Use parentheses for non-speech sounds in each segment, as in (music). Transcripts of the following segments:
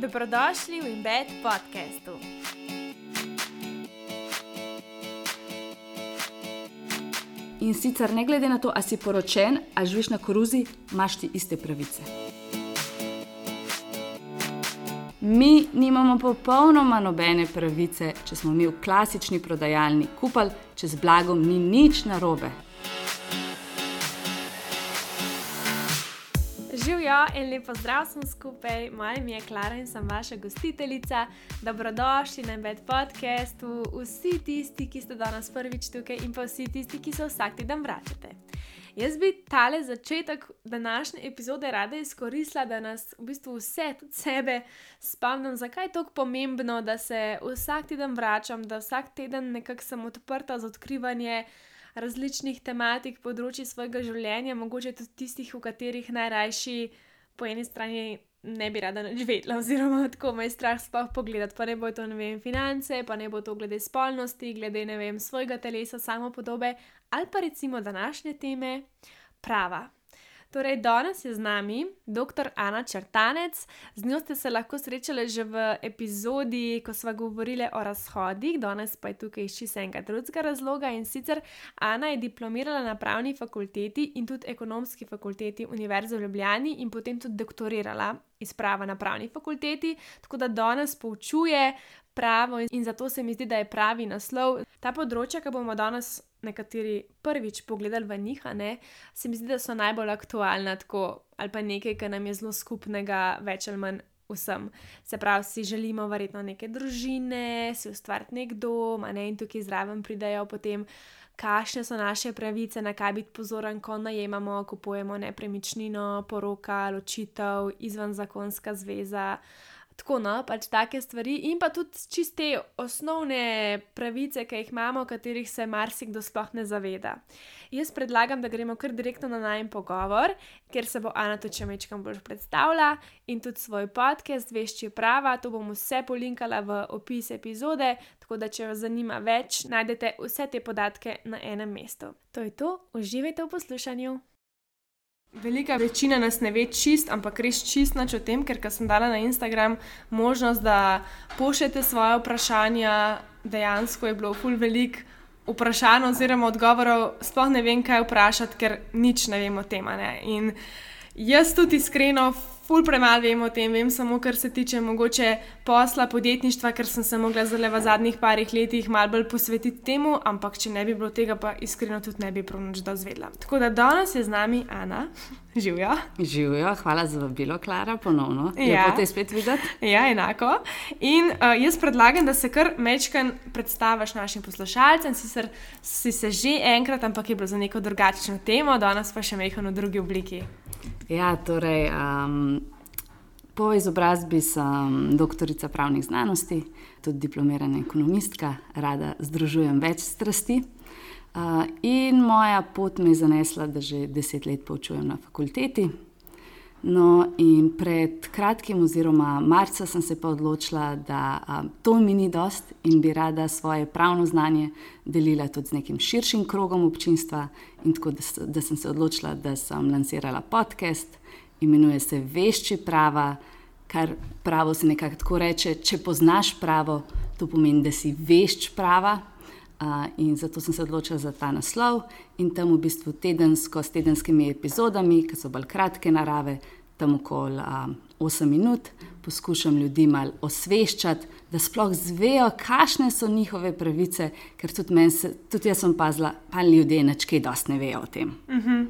Dobrodošli v Embed podkastu. In sicer, ne glede na to, ali si poročen ali živiš na koruzi, imaš ti iste pravice. Mi nimamo popolnoma nobene pravice, če smo mi v klasični prodajalni kupali, če z blagom ni nič narobe. Živijo in lepo zdrav sem skupaj, moje ime je Klara in sem vaša gostiteljica. Dobrodošli na Embed podkastu, vsi tisti, ki ste danes prvič tukaj in pa vsi tisti, ki se vsak teden vračate. Jaz bi tale začetek današnje epizode rada izkoristila, da nas v bistvu vse, tudi sebe, spomnim, zakaj je tako pomembno, da se vsak teden vračam, da vsak teden nekako sem odprta za odkrivanje različnih tematik, področji svojega življenja, mogoče tudi tistih, v katerih najrajši po eni strani ne bi rada vedela, oziroma tako me je strah sploh pogledati. Pa ne bo to, ne vem, finance, pa ne bo to glede spolnosti, glede ne vem, svojega telesa, samo podobe, ali pa recimo današnje teme, prava. Torej, danes je z nami dr. Ana Črtanec, z njo ste se lahko srečali že v epizodi, ko smo govorili o razhodih, danes pa je tukaj iz čisto enega drugega razloga. In sicer Ana je diplomirala na pravni fakulteti in tudi ekonomski fakulteti Univerze v Ljubljani in potem tudi doktorirala iz prava na pravni fakulteti, tako da danes poučuje pravo in zato se mi zdi, da je pravi naslov. Ta področja, ki bomo danes nekateri prvič pogledali v njih, ne, se mi zdi, da so najbolj aktualna, tako, ali pa nekaj, kar nam je zelo skupnega, več ali manj vsem. Se pravi, si želimo verjetno neke družine, si ustvariti nek dom, ne, in tukaj zraven pridajo potem. Kakšne so naše pravice, na kaj biti pozoren, ko najemamo, kupujemo nepremičnino, poroka, ločitev, izvenzakonska zveza, uh, Tako, no, pač take stvari, in pa tudi čiste osnovne pravice, ki jih imamo, katerih se marsikdo sploh ne zaveda. Jaz predlagam, da gremo kar direktno na najem pogovor, ker se bo Ana tudi čemečkam bolj predstavila in tudi svoj podcast, vešči prava. To bom vse polinkala v opis epizode, tako da če vas zanima več, najdete vse te podatke na enem mestu. To je to, uživajte v poslušanju. Velika večina nas ne ve čist, ampak res čist nič o tem, ker sem dala na Instagram možnost, da pošljete svoje vprašanja. Dejansko je bilo ful velik vprašanj oziroma odgovorov, sploh ne vem, kaj vprašati, ker nič ne vem o tem. In jaz tudi iskreno ful premalo vem o tem, vem samo, kar se tiče mogoče posla, podjetništva, ker sem se mogla zelo v zadnjih parih letih malo bolj posvetiti temu, ampak če ne bi bilo tega, pa iskreno tudi ne bi prav nič dozvedla. Tako da danes je z nami Ana. Živijo. Živijo, hvala za vabilo, Klara, ponovno. Ja, te spet videti. Ja, enako. In uh, jaz predlagam, da se kar mečken predstaviš našim poslušalcem, sicer si se že enkrat, ampak je bilo za neko drugačno temo, danes pa še mehko v drugi obliki. Ja, torej, um, po izobrazbi sem doktorica pravnih znanosti, tudi diplomirana ekonomistka, rada združujem več strasti. Uh, in moja pot me je zanesla, da že deset let poučujem na fakulteti. No, in pred kratkim, oziroma marca, sem se pa odločila, da um, to mi ni dost in bi rada svoje pravno znanje delila tudi z nekim širšim krogom občinstva. In tako da, da sem se odločila, da sem lansirala podcast, imenuje se Vešči prava, kar pravo se nekako tako reče. Če poznaš pravo, to pomeni, da si vešč prava. Uh, in zato sem se odločila za ta naslov, in tam v bistvu tedensko, s tedenskimi epizodami, ki so bolj kratke narave, tam okoli um, 8 minut, poskušam ljudi malo osveščati, da sploh zvejo, kakšne so njihove pravice, ker tudi, se, tudi jaz sem pazila, pa ljudje nečkaj dosti ne vejo o tem. Uh. -huh.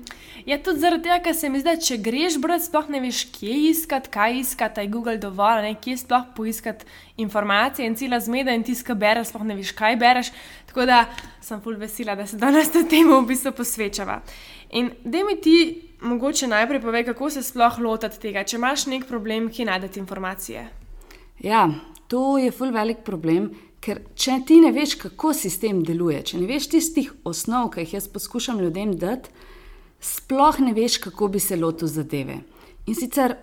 Ja, tudi zaradi tega, ker se mi zdi, če greš brati, sploh ne veš, kje iskati, kaj iskati, je Google dovolj, ne, kje sploh poiskati informacije in cela zmeda in tiska bereš, sploh ne veš, kaj bereš. Tako da sem fulj vesela, da se danes temu v bistvu posvečava. In da mi ti mogoče najprej povej, kako se sploh lotiti tega, če imaš nek problem, ki najdeš informacije. Ja, to je ful velik problem, ker če ti ne veš, kako sistem deluje, če ne veš tistih osnov, ki jih jaz poskušam ljudem dati, sploh ne veš, kako bi se lotil zadeve. In sicer,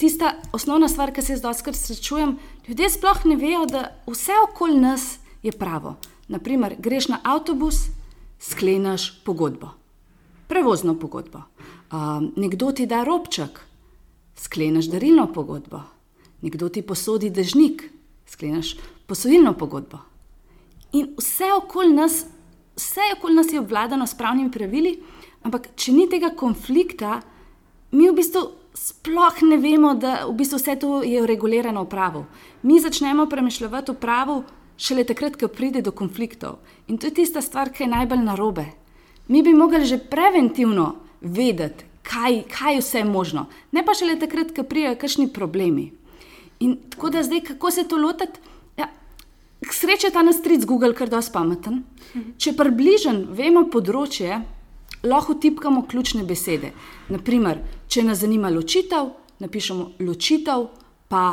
tista osnovna stvar, ki se jaz doskrat srečujem, ljudje sploh ne vejo, da vse okoli nas je pravo. Naprimer, greš na avtobus, sklenaš pogodbo prevozno pogodbo. Uh, nekdo ti da robček, skleneš darilno pogodbo. nekdo ti posodi dežnik, skleneš posojilno pogodbo. In vse okoli nas, vse okoli nas je obvladano s pravnimi pravili, ampak če ni tega konflikta, mi v bistvu sploh ne vemo, da v bistvu vse to je regulirano v pravu. Mi začnemo premišljati v pravu šele takrat, ko pride do konfliktov. In to je tista stvar, ki je najbolj narobe. Mi bi mogli že preventivno vedeti, kaj, kaj vse je možno, ne pa šele takrat, ko prijajo kakšni problemi. In tako da zdaj, kako se to lotiti? Ja, sreče ta nas stric Google, ker je dosti pameten. Če približen vemo področje, lahko tipkamo ključne besede. Naprimer, če nas zanima ločitev, napišemo ločitev, pa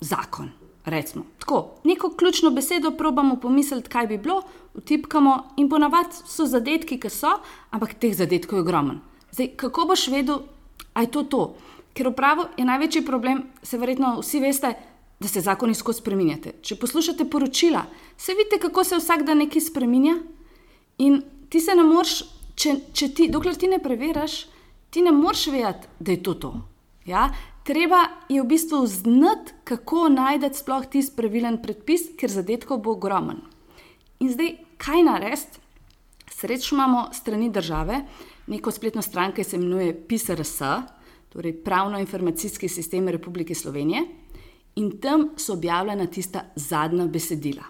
zakon. Recimo. Tako, neko ključno besedo probamo pomisliti, kaj bi bilo, utipkamo in ponavadi so zadetki, ki so, ampak teh zadetkov je ogromno. Zdaj, kako boš vedel, da je to to? Ker v pravu je največji problem, se verjetno vsi veste, da se zakoni skozi spremenjate. Če poslušate poročila, se vidite, kako se vsak dan nekaj spremenja in ti se ne moreš, če, če ti, dokler ti ne preveriš, ti ne moreš vedeti, da je to to. Ja? Treba je v bistvu znati, kako najti sploh tisti pravilen predpis, ker zadetkov bo ogromen. In zdaj, kaj narediti? Srečno imamo strani države, neko spletno stran, ki se imenuje PISRS, torej Pravno-informacijski sistem Republike Slovenije, in tam so objavljena tista zadnja besedila.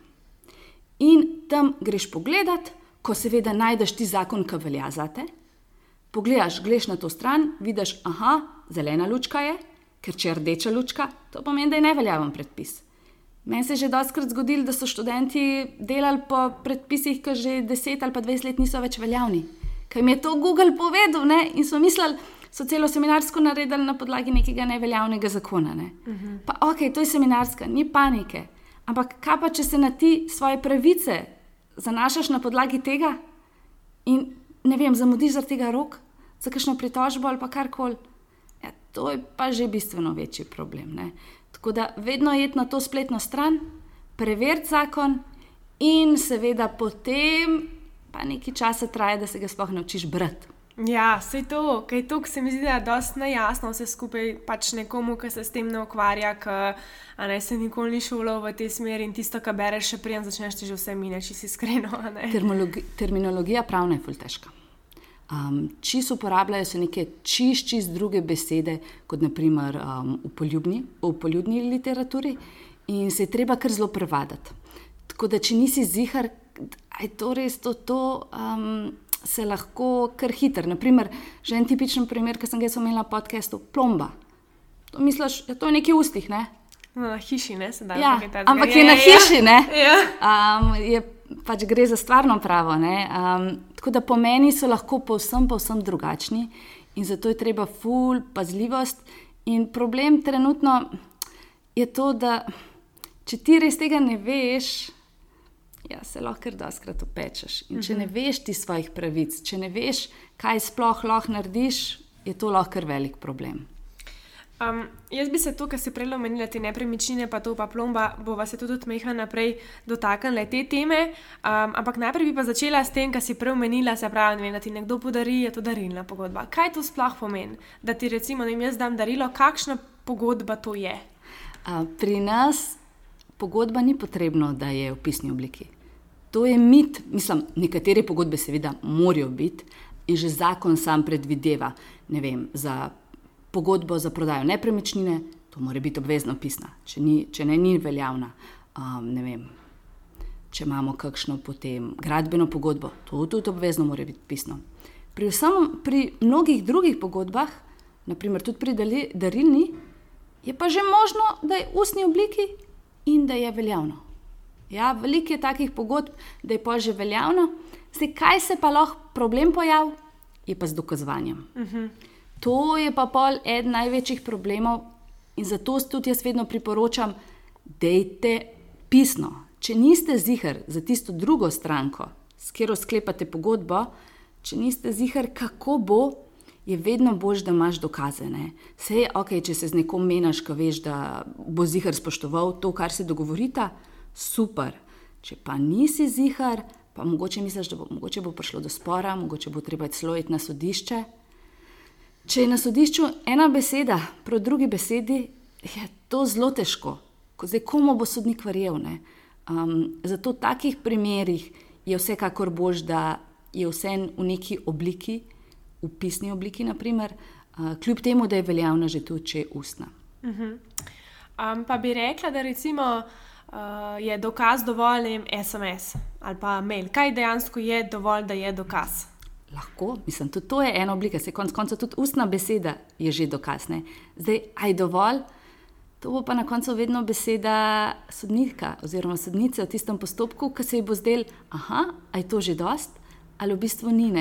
In tam greš pogledat, ko seveda najdeš ti zakon, ki velja za te. Pogledaš, greš na to stran, vidiš, aha, zelena lučka je, ker če je rdeča lučka, to pomeni, da je neveljaven predpis. Meni se je že dostakrat zgodilo, da so študenti delali po predpisih, ki že 10 ali pa 20 let niso več veljavni. Kaj mi je to Google povedal ne? in so mislili, so celo seminarsko naredili na podlagi nekega neveljavnega zakona. Ne? Uh -huh. Pa ok, to je seminarska, ni panike. Ampak kaj pa, če se na ti svoje pravice zanašaš na podlagi tega in ne vem, zamudiš za tega rok, za kakšno pritožbo ali pa karkoli to je pa že bistveno večji problem. Ne? Tako da vedno je na to spletno stran, preveriti zakon, in seveda potem pa nekaj časa traja, da se ga sploh naučiš brati. Ja, vse to, kaj to, se mi zdi, da je dosti nejasno vse skupaj pač nekomu, ki se s tem ne ukvarja, ki ne se nikoli ni šolo v tej smeri in tisto, kar bereš, še prijem začneš ti že vse mine, če si iskreno. Terminologija pravna je ful težka. Um, čist uporabljajo se neke čist, čist druge besede, kot naprimer um, v, poljubni, v poljubni literaturi, in se je treba kar zelo prevaditi. Tako da, če nisi zihar, da je to res to, to um, se lahko kar hiter. Naprimer, že en tipičen primer, ki sem ga imela na podkastu, plomba. To misliš, da ja, to je to nekaj ustih, ne? No, na hiši, ne, sedaj. Ja, ampak je, je na hiši, ne? Ja. Um, je, pač gre za stvarno pravo. Um, tako da pomeni so lahko povsem, povsem drugačni in zato je treba ful, pazljivost. In problem trenutno je to, da če ti res tega ne veš, ja, se lahko kar doskrat opečeš. In če ne mhm. veš ti svojih pravic, če ne veš, kaj sploh lahko narediš, je to lahko velik problem. Um, jaz bi se to, kar si prej omenila, te nepremičnine, pa to pa plomba, bova se tudi odmehla naprej dotaknila te teme. Um, ampak najprej bi pa začela s tem, kar si prej omenila, se pravi, vem, da ti nekdo podari, je to darilna pogodba. Kaj to sploh pomeni, da ti recimo, da jim jaz dam darilo, kakšna pogodba to je? Uh, pri nas pogodba ni potrebno, da je v pisni obliki. To je mit, mislim, nekatere pogodbe seveda morajo biti in že zakon sam predvideva, ne vem, za pogodbo za prodajo nepremičnine, to mora biti obvezno pisna, če, ni, če ne, ni veljavna. Um, ne vem, če imamo kakšno potem gradbeno pogodbo, to tudi obvezno mora biti pisno. Pri, vsem, pri mnogih drugih pogodbah, naprimer tudi pri darilni, je pa že možno, da je v ustni obliki in da je veljavno. Ja, veliko je takih pogodb, da je pa že veljavno. Zdaj, kaj se pa lahko problem pojavi, je pa z dokazovanjem. Uh mhm. -huh. To je pa pol eden največjih problemov in zato tudi jaz vedno priporočam, da je pisno. Če niste zihar za tisto drugo stranko, s katero sklepate pogodbo, če niste zihar, kako bo, je vedno bolj, da imaš dokaze. Vse je ok, če se z nekom menaš, ko veš, da bo zihar spoštoval to, kar se dogovorita, super. Če pa nisi zihar, pa mogoče misliš, da bo, mogoče bo prišlo do spora, mogoče bo treba celo iti na sodišče. Če je na sodišču ena beseda, proti drugi besedi, je to zelo težko. Zdaj, komu bo sodnik verjel? Um, zato v takih primerih je vsekakor bož, da je vse v neki obliki, v pisni obliki, naprimer, uh, kljub temu, da je veljavna že tudi, če je ustna. Uh -huh. um, pa bi rekla, da recimo, uh, je dokaz dovolj, ne SMS ali pa mail. Kaj dejansko je dovolj, da je dokaz? Lahko, mislim, tudi to je ena oblika, se konec konca tudi ustna beseda je že dokaz. Ne? Zdaj, aj dovolj. To bo pa na koncu vedno beseda sodnika oziroma sodnice v tistem postopku, ki se ji bo zdel, da je to že dost, ali v bistvu ni.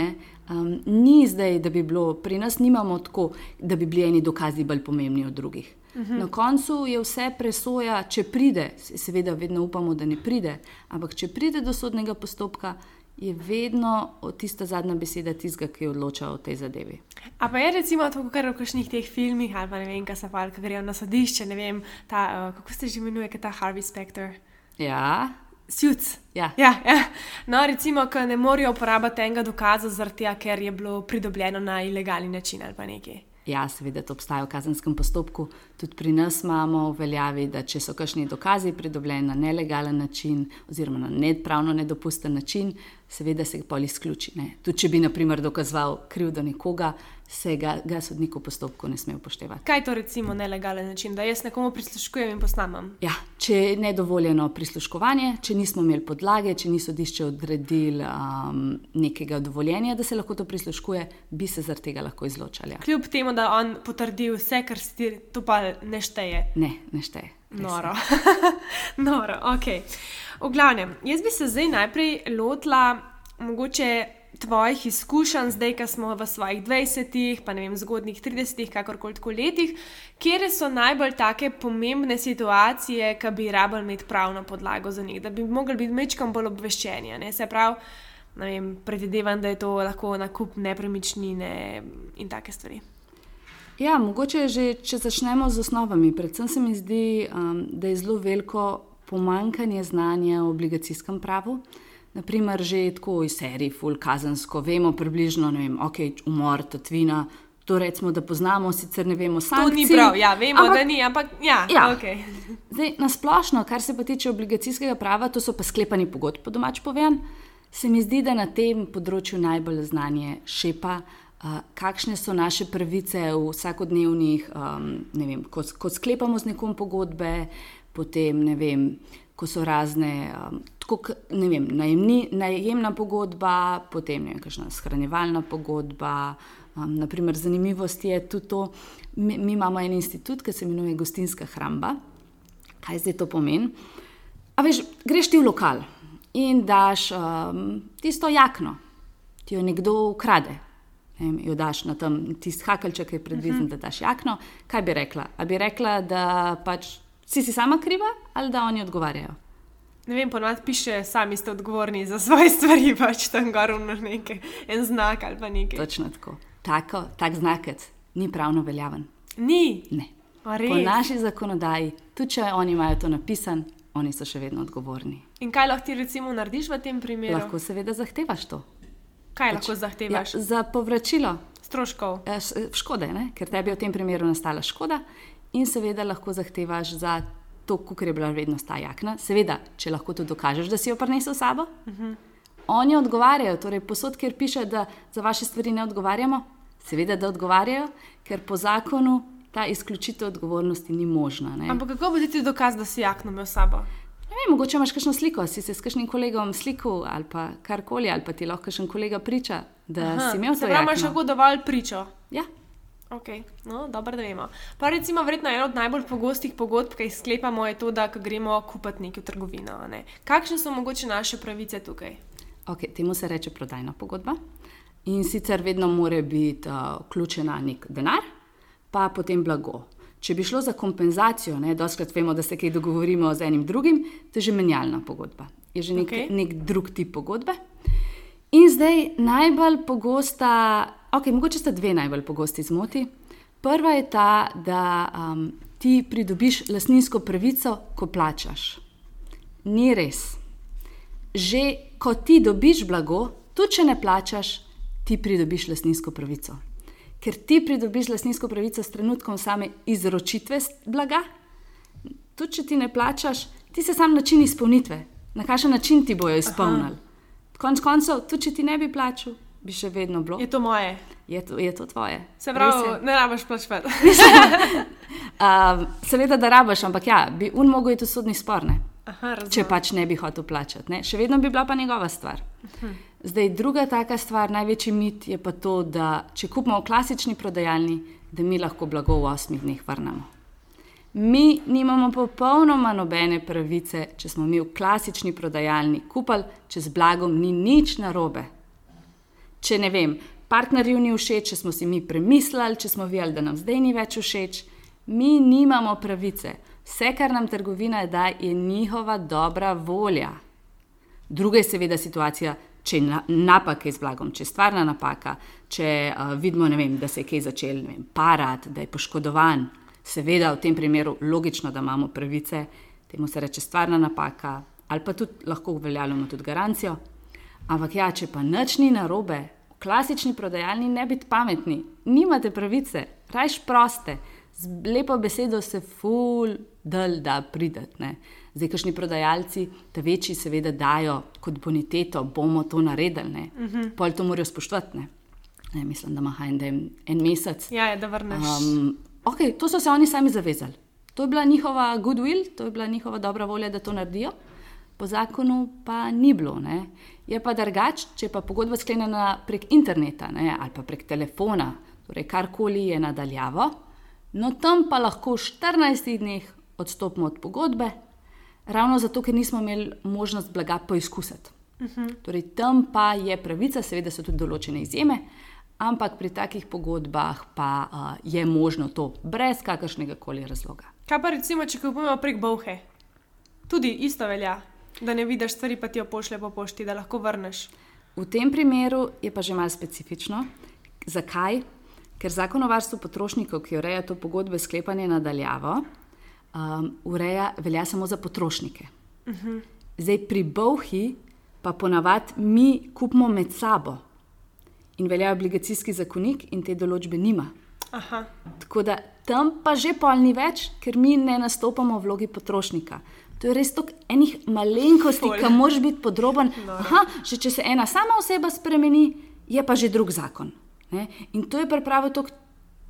Um, ni zdaj, da bi bilo, pri nas nimamo tako, da bi bili eni dokazi bolj pomembni od drugih. -huh. Na koncu je vse presoja, če pride, seveda, vedno upamo, da ne pride, ampak če pride do sodnega postopka, je vedno tista zadnja beseda tistega, ki odloča o tej zadevi. A pa je recimo to, kar v kakšnih teh filmih, ali pa ne vem, kaj se pa, ki grejo na sodišče, ne vem, ta, uh, kako se že imenuje, ta Harvey Specter. Ja. Suits. Ja. Ja, ja. No, recimo, ki ne morejo uporabiti enega dokaza, tega, ker je bilo pridobljeno na ilegalni način ali pa nekaj. Ja, seveda, to obstaja v kazenskem postopku. Tudi pri nas imamo v veljavi, da če so kakšni dokazi pridobljeni na nelegalen način oziroma na nepravno nedopusten način, seveda se pol izključi. Tudi če bi, na primer, dokazoval krivdo nekoga, se ga, ga sodnik v postopku ne sme upoštevati. Kaj to recimo nelegalen način, da jaz nekomu prisluškujem in posnamem? Ja, če je nedovoljeno prisluškovanje, če nismo imeli podlage, če ni sodišče odredil um, nekega dovoljenja, da se lahko to prisluškuje, bi se zaradi tega lahko izločali. Ja. Kljub temu, da on potrdi vse, kar se ti to pa ne šteje. Ne, ne šteje. Noro. (laughs) Noro, ok. V glavnem, jaz bi se zdaj najprej lotila mogoče tvojih izkušenj, zdaj, ko smo v svojih 20-ih, pa ne vem, zgodnih 30-ih, kakorkoli tako letih, kje so najbolj take pomembne situacije, ki bi rabili imeti pravno podlago za njih, da bi mogli biti mečkam bolj obveščeni. Ne? Se pravi, ne vem, predvidevam, da je to lahko nakup nepremičnine in take stvari. Ja, mogoče že, če začnemo z osnovami. Predvsem se mi zdi, um, da je zelo veliko pomankanje znanja o obligacijskem pravu. Naprimer, že tako iz serije, full kazensko, vemo približno, ne vem, ok, umor, tatvina. To recimo, da poznamo, sicer ne vemo sami. To ni prav, ja, vemo, ampak, da ni, ampak ja. ja. Okay. Zdaj, na splošno, kar se pa tiče obligacijskega prava, to so pa sklepani pogodb, po domač povem. Se mi zdi, da na tem področju najbolj znanje šepa, uh, kakšne so naše pravice v vsakodnevnih, um, ne vem, ko, ko sklepamo z nekom pogodbe, potem ne vem ko so razne, um, tako, ne vem, najemni, najemna pogodba, potem ne vem, kakšna shranjevalna pogodba. Um, naprimer, zanimivost je tudi to, mi, mi imamo en institut, ki se imenuje Gostinska hramba. Kaj zdaj to pomeni? A veš, greš ti v lokal in daš um, tisto jakno, ti jo nekdo ukrade. Vem, jo daš na tem, tisti hakalček je predviden, uh mhm. -huh. da daš jakno. Kaj bi rekla? A bi rekla, da pač Si si sama kriva ali da oni odgovarjajo? Ne vem, ponovadi piše, sami ste odgovorni za svoje stvari, (laughs) pač tam gorno nekaj, en znak ali pa nekaj. Točno tako. Tako, tak znakec ni pravno veljaven. Ni. Ne. Po naši zakonodaji, tudi če oni imajo to napisano, oni so še vedno odgovorni. In kaj lahko ti recimo narediš v tem primeru? Lahko seveda zahtevaš to. Kaj pač, lahko zahtevaš? Ja, za povračilo stroškov. Eh, škode, ne? ker tebi je v tem primeru nastala škoda in seveda lahko zahtevaš za to, kako je bila vrednost ta jakna. Seveda, če lahko to dokažeš, da si jo prinesel s sabo. Uh mhm. -huh. Oni odgovarjajo, torej posod, kjer piše, da za vaše stvari ne odgovarjamo, seveda, da odgovarjajo, ker po zakonu ta izključitev odgovornosti ni možna. Ne? Ampak kako bo ti dokaz, da si jakno imel s sabo? Vem, mogoče imaš kakšno sliko, si se s kakšnim kolegom slikal ali pa karkoli, ali pa ti lahko še en kolega priča, da Aha, si imel to. Se pravi, imaš lahko dovolj pričo. Ja. Ok, no, dobro, da vemo. Pa recimo, verjetno ena od najbolj pogostih pogodb, ki jih sklepamo, je to, da gremo kupiti nekaj v trgovino. Ne? Kakšne so mogoče naše pravice tukaj? Ok, temu se reče prodajna pogodba. In sicer vedno mora biti uh, vključena nek denar, pa potem blago. Če bi šlo za kompenzacijo, ne, doskrat vemo, da se kaj dogovorimo z enim drugim, to je že menjalna pogodba. Je že nek, okay. nek drug tip pogodbe. In zdaj najbolj pogosta Okay, mogoče sta dve najbolj pogosti zmoti. Prva je ta, da um, ti pridobiš lastninsko pravico, ko plačaš. Ni res. Že ko ti dobiš blago, tudi če ne plačaš, ti pridobiš lastninsko pravico. Ker ti pridobiš lastninsko pravico s trenutkom same izročitve blaga. Tudi če ti ne plačaš, ti se sam način izpolnitve, na kakšen način ti bojo izpolnili. Konec koncev, tudi če ti ne bi plačal, bi še vedno bilo. Je to moje. Je to, je to tvoje. Se pravi, ne rabiš plačati. (laughs) uh, seveda, da rabiš, ampak ja, bi un mogel iti v sodni spor, ne? Aha, če pač ne bi hotel plačati. Ne? Še vedno bi bila pa njegova stvar. Zdaj, druga taka stvar, največji mit je pa to, da če kupimo v klasični prodajalni, da mi lahko blago v osmih dneh vrnemo. Mi nimamo popolnoma nobene pravice, če smo mi v klasični prodajalni kupili, če z blagom ni nič narobe. Če ne vem, partnerju ni všeč, če smo si mi premislili, če smo videli, da nam zdaj ni več všeč, mi nimamo pravice. Vse, kar nam trgovina da, je njihova dobra volja. Druga je seveda situacija, če je napaka z blagom, če je stvarna napaka, če uh, vidimo, vem, da se je kaj začel vem, parati, da je poškodovan. Seveda v tem primeru je logično, da imamo pravice, temu se reče stvarna napaka, ali pa tudi lahko uveljavljamo tudi garancijo. Ampak ja, če pa nič ni narobe, v klasični prodajalni ne biti pametni, nimate pravice, rajš proste, z lepo besedo se ful, del, da pridete. Zdaj, kakšni prodajalci, te večji, seveda, dajo kot boniteto, bomo to naredili, uh -huh. pol to morajo spoštovati. Ne? Ne, mislim, da ima hajn, da je en mesec. Ja, je, da vrneš. Um, okay, to so se oni sami zavezali. To je bila njihova goodwill, to je bila njihova dobra volja, da to naredijo. Po zakonu pa ni bilo. Ne? Je pa drugače, če pa pogodba sklenjena prek interneta ne? ali pa prek telefona, torej karkoli je nadaljavo, no tam pa lahko v 14 dneh odstopimo od pogodbe, ravno zato, ker nismo imeli možnost blaga poizkusiti. Uh -huh. Torej, tam pa je pravica, seveda so tudi določene izjeme, ampak pri takih pogodbah pa uh, je možno to brez kakršnega koli razloga. Kaj pa recimo, če kupujemo prek Bowhe? Tudi isto velja, da ne vidiš stvari, pa ti jo pošlje po pošti, da lahko vrneš. V tem primeru je pa že malo specifično. Zakaj? Ker zakon o varstvu potrošnikov, ki ureja to pogodbe sklepanje nadaljavo, um, ureja, velja samo za potrošnike. Uh -huh. Zdaj pri Bowhi pa ponavadi mi kupimo med sabo in velja obligacijski zakonik in te določbe nima. Aha. Tako da tam pa že pol ni več, ker mi ne nastopamo v vlogi potrošnika. To je res toliko enih malenkosti, ki moraš biti podroben. Aha, že če se ena sama oseba spremeni, je pa že drug zakon. Ne? In to je pravi tok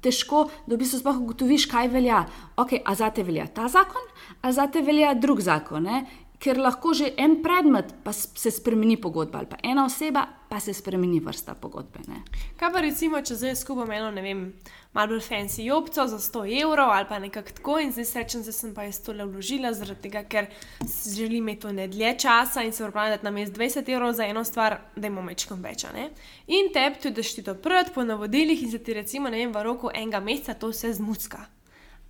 težko, da v bistvu sploh ugotoviš, kaj velja. Okay, a za te velja ta zakon, a za te velja drug zakon. Ne? Ker lahko že en predmet se spremeni pogodba, ali pa ena oseba, pa se spremeni vrsta pogodbe. Ne? Kaj pa recimo, če zdaj skupaj eno, ne vem, malo bolj fancy jopco za 100 evrov ali pa nekako tako in zdaj srečen, da sem pa jaz tole vložila, zaradi tega, ker želim imeti to ne dlje časa in se da nam je 20 evrov za eno stvar, da imamo večkom več. In te, tudi da ti to prd po navodilih in se ti recimo, ne vem, v roku enega meseca to vse zmucka.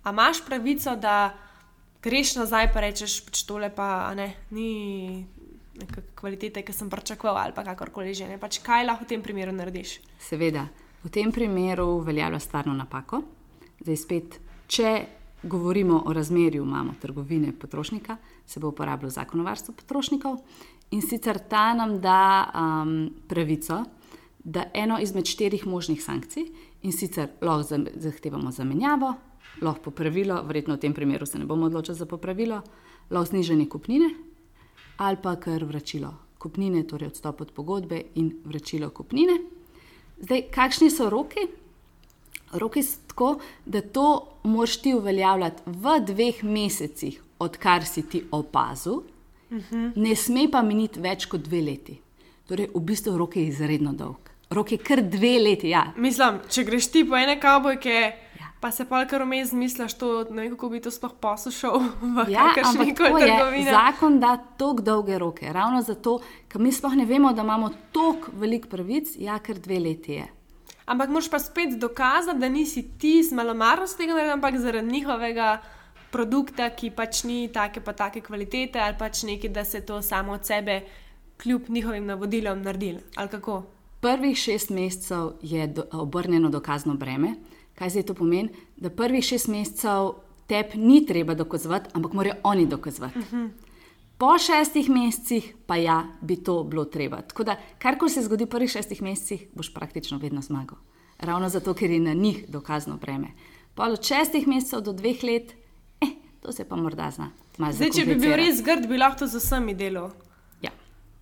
A imaš pravico, da greš nazaj, pa rečeš, pač tole pa ne, ni neka kvaliteta, ki sem pričakoval, ali pa kakorkoli že. Ne? Pač kaj lahko v tem primeru narediš? Seveda, v tem primeru veljavlja stvarno napako. Zdaj spet, če govorimo o razmerju, imamo trgovine potrošnika, se bo uporabljal zakon o varstvu potrošnikov in sicer ta nam da um, pravico. Da eno izmed štirih možnih sankcij, in sicer lahko zahtevamo zamenjavo, lahko popravilo, verjetno v tem primeru se ne bomo odločili za popravilo, lahko znižanje kupnine ali pa kar vračilo kupnine, torej odstop od pogodbe in vračilo kupnine. Zdaj, kakšni so roki? Roki so tako, da to moraš ti uveljavljati v dveh mesecih, odkar si ti opazil, uh -huh. ne sme pa miniti več kot dve leti. Torej, v bistvu rok je izredno dolg. Rok je kar dve leti. Ja. Mislim, če greš ti po ene kavbojke. Pa se pa kar vmes misliš, ne vem, kako bi to sploh poslušal (laughs) v ja, kakršni koli trgovini. Zakon da tako dolge roke, ravno zato, ker mi sploh ne vemo, da imamo tako velik pravic, ja, ker dve leti je. Ampak moš pa spet dokazati, da nisi ti z malomarnosti tega, ampak zaradi njihovega produkta, ki pač ni take pa take kvalitete ali pač nekaj, da se to samo od sebe, kljub njihovim navodilom, naredil. Prvih šest mesecev je do, obrnjeno dokazno breme. Kaj zdaj to pomeni? Da prvih šest mesecev tebi ni treba dokazovati, ampak morajo oni dokazovati. Uh mhm. -huh. Po šestih mesecih pa ja, bi to bilo treba. Tako da, kar ko se zgodi v prvih šestih mesecih, boš praktično vedno zmagal. ravno zato, ker je na njih dokazno breme. Pol od šestih mesecev do dveh let, eh, to se pa morda zna. Zdaj, če bi bil res grd, bi lahko z vsemi delal. Ja.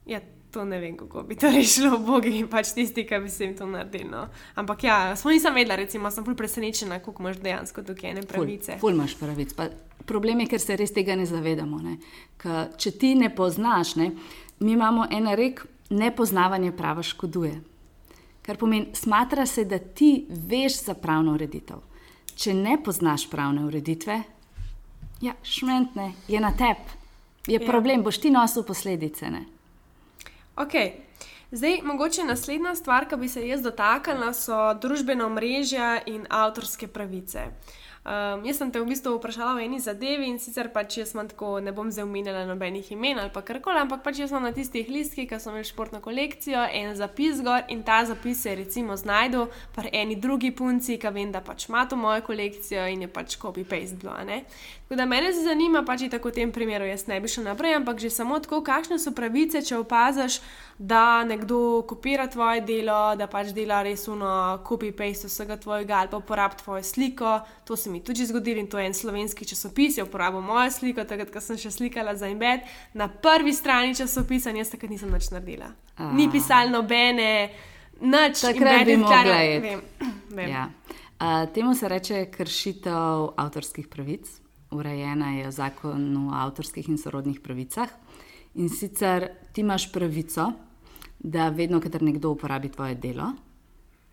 ja. To ne vem, kako bi to rešilo, bogi in pač tisti, ki bi se jim to naredili. No. Ampak ja, smo nisem vedela, recimo, sem bolj presenečena, koliko imaš dejansko tukaj ene pravice. Ful, ful imaš pravic. Pa problem je, ker se res tega ne zavedamo. Ne. Ka, če ti ne poznaš, ne, mi imamo en rek, nepoznavanje prava škoduje. Kar pomeni, smatra se, da ti veš za pravno ureditev. Če ne poznaš pravne ureditve, ja, šmentne, je na tebi, je ja. problem, boš ti nosil posledice. Ne. Ok. Zdaj, mogoče naslednja stvar, ki bi se jaz dotaknila, so družbena mreža in avtorske pravice. Um, jaz sem te v bistvu vprašala o eni zadevi in sicer pač jaz sem tako, ne bom zdaj omenjala nobenih imen ali kar koli, ampak pač jaz sem na tistih listkih, ki so imeli športno kolekcijo, en zapis gor in ta zapis se recimo znajdu pri eni drugi punci, ki vem, da pač ima to mojo kolekcijo in je pač copy-paste bilo. Tako da mene se zanima, pač tako v tem primeru jaz ne bi šel naprej, ampak že samo tako, kakšne so pravice, če opaziš, da nekdo kopira tvoje delo, da pač dela res uno copy-paste vsega tvojega ali pa uporablja tvojo sliko. To se mi tudi zgodilo in to je en slovenski časopis, je uporabil mojo sliko, takrat, ko sem še slikala za imbed. Na prvi strani časopisa, jaz takrat nisem nič naredila. A. Ni pisal nobene, nič, takrat bi mogla iti. (clears throat) Ja. Uh, temu se reče kršitev avtorskih pravic urejena je v zakonu o avtorskih in sorodnih pravicah. In sicer ti imaš pravico, da vedno, kadar nekdo uporabi tvoje delo,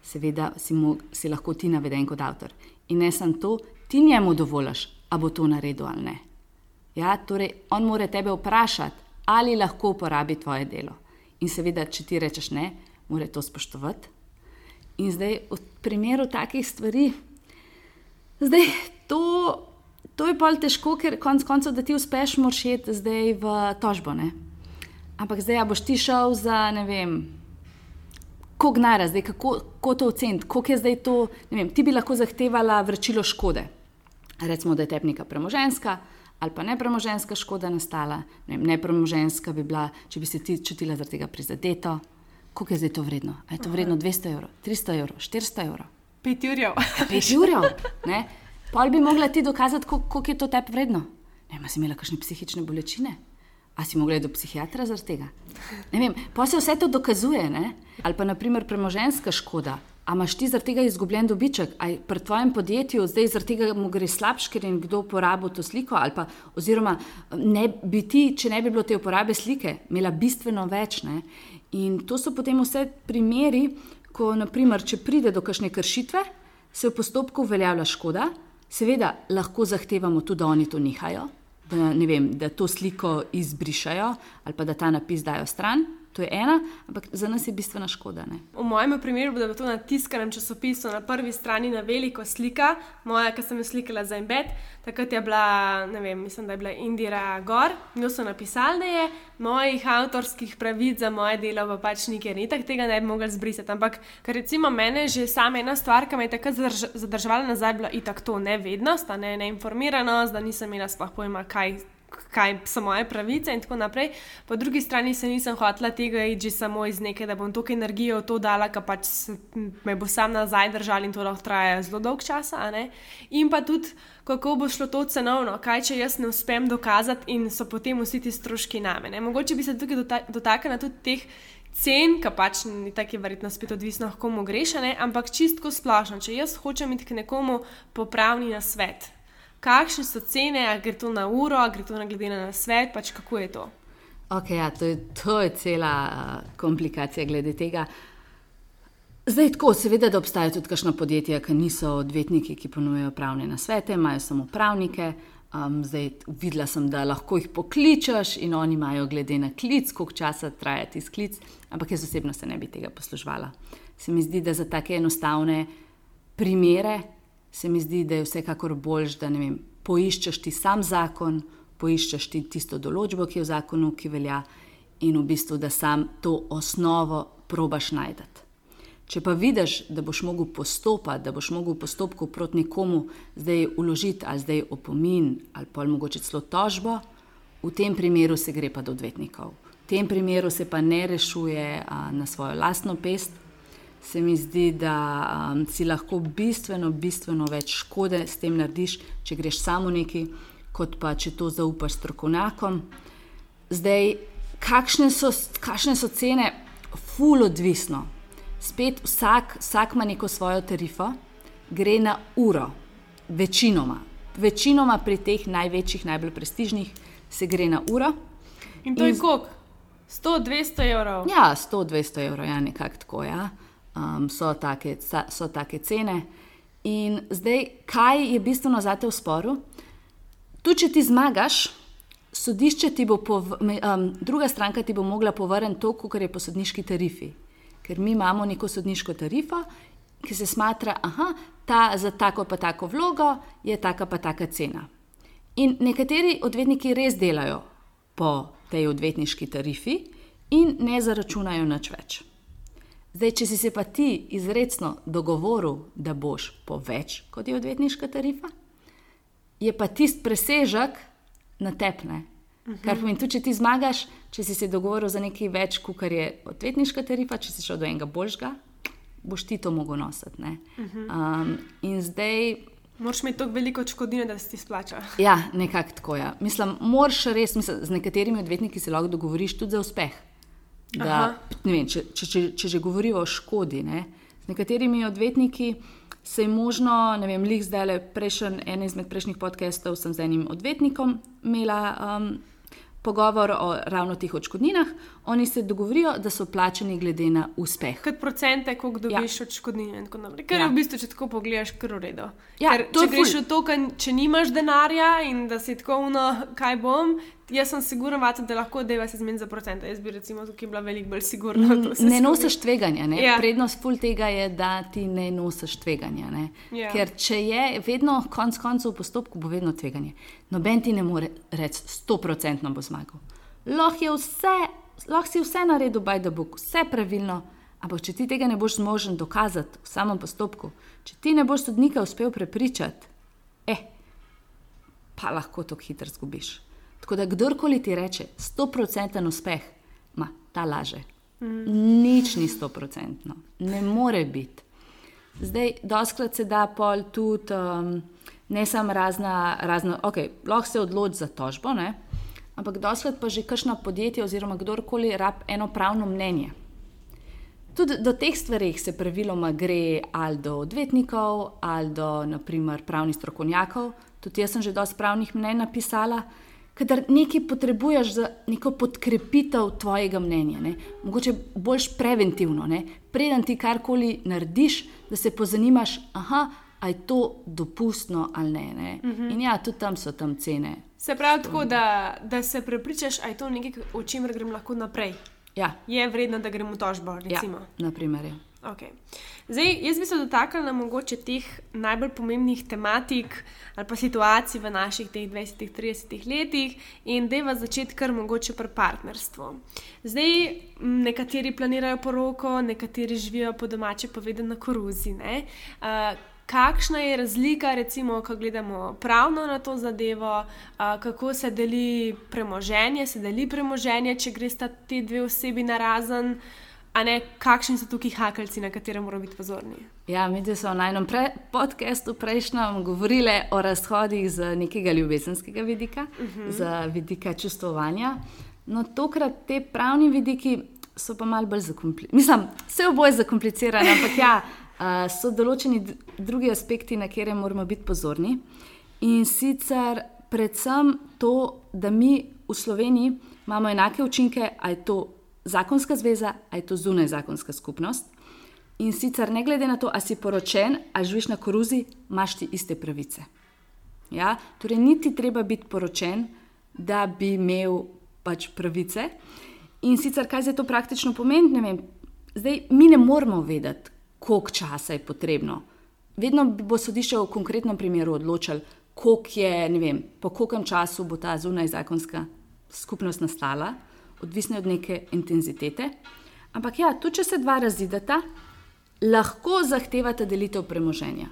seveda si, mu, si lahko ti naveden kot avtor. In ne samo to, ti njemu dovoliš, a bo to naredil ali ne. Ja, torej, on mora tebe vprašati, ali lahko uporabi tvoje delo. In seveda, če ti rečeš ne, mora to spoštovati. In zdaj, v primeru takih stvari, zdaj to to je pol težko, ker konec koncev, da ti uspeš moršiti zdaj v tožbo. Ne? Ampak zdaj, a boš ti šel za ne vem. Kako gnara, zdaj, kako, kako to oceniti, kako je zdaj to. Vem, ti bi lahko zahtevala vračilo škode. Recimo, da je tepnika premoženska ali pa nepremoženska škoda nastala. Ne nepremoženska bi bila, če bi se ti čutila zaradi tega prizadeto. Kako je zdaj to vredno? A je to vredno 200 evrov, 300 evrov, 400 evrov? 5 urjev. 5 urjev. Pol bi mogla ti dokazati, koliko je to tebi vredno. Ne vem, si imela kakšne psihične bolečine. A si mogla iti do psihiatra zaradi tega? Ne vem, pa se vse to dokazuje. Ne? Ali pa naprimer premoženska škoda. A imaš ti zaradi tega izgubljen dobiček? Ali pri tvojem podjetju zdaj zaradi tega mu gre slabš, ker je nekdo uporabil to sliko? Pa, oziroma, ne bi ti, če ne bi bilo te uporabe slike, imela bistveno več. Ne? In to so potem vse primeri, ko naprimer, če pride do kakšne kršitve, se v postopku uveljavlja škoda. Seveda lahko zahtevamo tudi, da oni to nehajo, da, ne vem, da to sliko izbrišajo ali pa da ta napis dajo stran, To je ena, ampak za nas je bistvena škoda. Ne? V mojem primeru, da bo to na tiskanem časopisu na prvi strani na veliko slika, moja, ki sem jo slikala za embed, takrat je bila, ne vem, mislim, da je bila Indira Gor, njo so napisali, da je mojih avtorskih pravic za moje delo pa pač nikjer ni, tako tega ne bi mogli zbrisati. Ampak, ker recimo mene že sama ena stvar, ki me je takrat zadržala nazaj, bila itak to nevednost, ne neinformiranost, da nisem imela sploh pojma, kaj kaj so moje pravice in tako naprej. Po drugi strani se nisem hotela tega iti samo iz neke, da bom toliko energije v to dala, ker pač me bo sam nazaj držal in to lahko traja zelo dolg čas. In pa tudi, kako bo šlo to cenovno, kaj če jaz ne uspem dokazati in so potem vsi ti stroški name. Ne? Mogoče bi se tukaj dotaknila tudi teh. Cen, ki pač ni tako, verjetno spet odvisno, komu greš, ampak čistko splošno. Če jaz hočem iti k nekomu popravni na svet, kakšne so cene, ali gre to na uro, ali gre to na glede na svet, pač kako je to. Okay, ja, to, je, to je cela uh, komplikacija glede tega. Zdaj, tako, seveda, da obstajajo tudi kakšna podjetja, ki niso odvetniki, ki ponujajo pravne nasvete, imajo samo pravnike. Um, zdaj, videla sem, da lahko jih pokličeš in oni imajo, glede na klic, koliko časa traja ti sklic, ampak jaz osebno se ne bi tega poslužvala. Se mi zdi, da za take enostavne primere se mi zdi, da je vsekakor bolj, da ne vem, poiščeš ti sam zakon, poiščeš ti tisto določbo, ki je v zakonu, ki velja, in v bistvu, da sam to osnovo probaš najti. Če pa vidiš, da boš mogel postopati, da boš mogel v postopku proti nekomu zdaj uložiti ali zdaj opomin ali pa mogoče celo tožbo, v tem primeru se gre pa do odvetnikov. V tem primeru se pa ne rešuje a, na svojo lastno pest, se mi zdi, da um, si lahko bistveno, bistveno več škode s tem narediš, če greš samo neki, kot pa če to zaupaš strokovnjakom. Zdaj, kakšne so, kakšne so cene, ful odvisno. Spet vsak, vsak ima neko svojo tarifo, gre na uro, večinoma. Večinoma pri teh največjih, najbolj prestižnih se gre na uro. In to in... je koliko? 100-200 evrov. Ja, 100-200 evrov, ja, nekako tako. Ja. Um, so, take, so take cene. In zdaj, kaj je bistveno za te v sporu? Tu, če ti zmagaš, sodišče ti bo, pov, um, druga stranka ti bo mogla povrniti to, kar je po sodniški tarifi. Ker mi imamo neko sodniško tarifo, ki se smatra, da za tako pa tako vlogo je taka pa taka cena. In nekateri odvetniki res delajo po tej odvetniški tarifi in ne zaračunajo nič več. Zdaj, če si se pa ti izredno dogovoril, da boš po več kot je odvetniška tarifa, je pa tisti presežek na tepne. Uh -huh. Kar pomeni, tudi če ti zmagaš, če si se dogovoril za nekaj več, kot je odvetniška tarifa, če si šel do enega božga, boš ti to mogel nositi. Uh -huh. um, in zdaj. Moraš imeti tako veliko odškodnine, da se ti splača. Ja, nekako tako. Ja. Mislim, moraš res, mislim, z nekaterimi odvetniki se lahko dogovoriš tudi za uspeh. Da, vem, če, če, če, če že govorijo o škodi, ne, z nekaterimi odvetniki se je možno, ne vem, lih zdaj le prejšen, en izmed prejšnjih podcastov sem z enim odvetnikom imela. Um, pogovor o ravno teh odškodninah, oni se dogovorijo, da so plačeni glede na uspeh. Kot procente, koliko dobiš ja. odškodnine in tako naprej. Ker ja. je v bistvu, če tako pogledaš, kar uredo. Ja, če greš v to, če nimaš denarja in da si tako uno, kaj bom. Jaz sem siguren, da lahko deva se zmeni za procente. Jaz bi recimo tukaj bila veliko bolj sigurna. Ne nosiš tveganja. Ja. Prednost pol tega je, da ti ne nosiš tveganja. Ja. Ker če je vedno konc koncev v postopku, bo vedno tveganje. Noben ti ne more reči, sto procentno bo zmagal. Lahko si vse naredil, baj da bo vse pravilno, ampak če ti tega ne boš zmožen dokazati v samem postopku, če ti ne boš sodnika uspel prepričati, eh, pa lahko to hitro zgubiš. Tako da kdorkoli ti reče, sto procenten uspeh, ma ta laže. Nič ni sto procentno, ne more biti. Zdaj, doskrat se da pol tudi. Um, ne samo razna, razna ok, lahko se odloči za tožbo, ne? Ampak dosled pa že kakšno podjetje oziroma kdorkoli rab eno pravno mnenje. Tudi do teh stvari se praviloma gre ali do odvetnikov ali do naprimer, pravnih strokovnjakov. Tudi jaz sem že dosti pravnih mnenj napisala, ker nekaj potrebuješ za neko podkrepitev tvojega mnenja. Ne? Mogoče boljš preventivno, ne? preden ti karkoli narediš, da se pozanimaš, aha, ali je to dopustno ali ne. ne? Uh mhm. -huh. In ja, tudi tam so tam cene. Se pravi, tako, da, da se prepričaš, da je to nekaj, o čemer grem lahko naprej. Ja. Je vredno, da gremo v tožbo. Ja, naprimer, ja. Okay. Zdaj, jaz bi se dotaknila mogoče teh najbolj pomembnih tematik ali pa situacij v naših 20-30 letih in da je v začetku kar mogoče pri partnerstvu. Zdaj, nekateri planirajo poroko, nekateri živijo po domače povedano na koruzi. Uh, kakšna je razlika, recimo, ko gledamo pravno na to zadevo, kako se deli premoženje, se deli premoženje, če gre sta ti dve osebi na razen. A ne, kakšni so tukaj hakalci, na katere moramo biti pozorni? Ja, mi smo na enem pre podkastu prejšnjem govorili o razhodih z nekega ljubezenskega vidika, uh mhm. -huh. z vidika čustvovanja. No, tokrat te pravni vidiki so pa malo bolj zakomplicirani. Mislim, vse oboje je zakomplicirano, ampak ja, (laughs) so določeni drugi aspekti, na katere moramo biti pozorni. In sicer predvsem to, da mi v Sloveniji imamo enake učinke, ali je to zakonska zveza, ali je to zunaj zakonska skupnost. In sicer ne glede na to, ali si poročen ali živiš na koruzi, imaš ti iste pravice. Ja? Torej, niti treba biti poročen, da bi imel pač pravice. In sicer, kaj zdaj to praktično pomeni, zdaj mi ne moramo vedeti, koliko časa je potrebno. Vedno bo sodišče v konkretnem primeru odločilo, po kolkem času bo ta zunaj zakonska skupnost nastala, odvisno od neke intenzitete. Ampak ja, tudi če se dva razideta, lahko zahtevate delitev premoženja.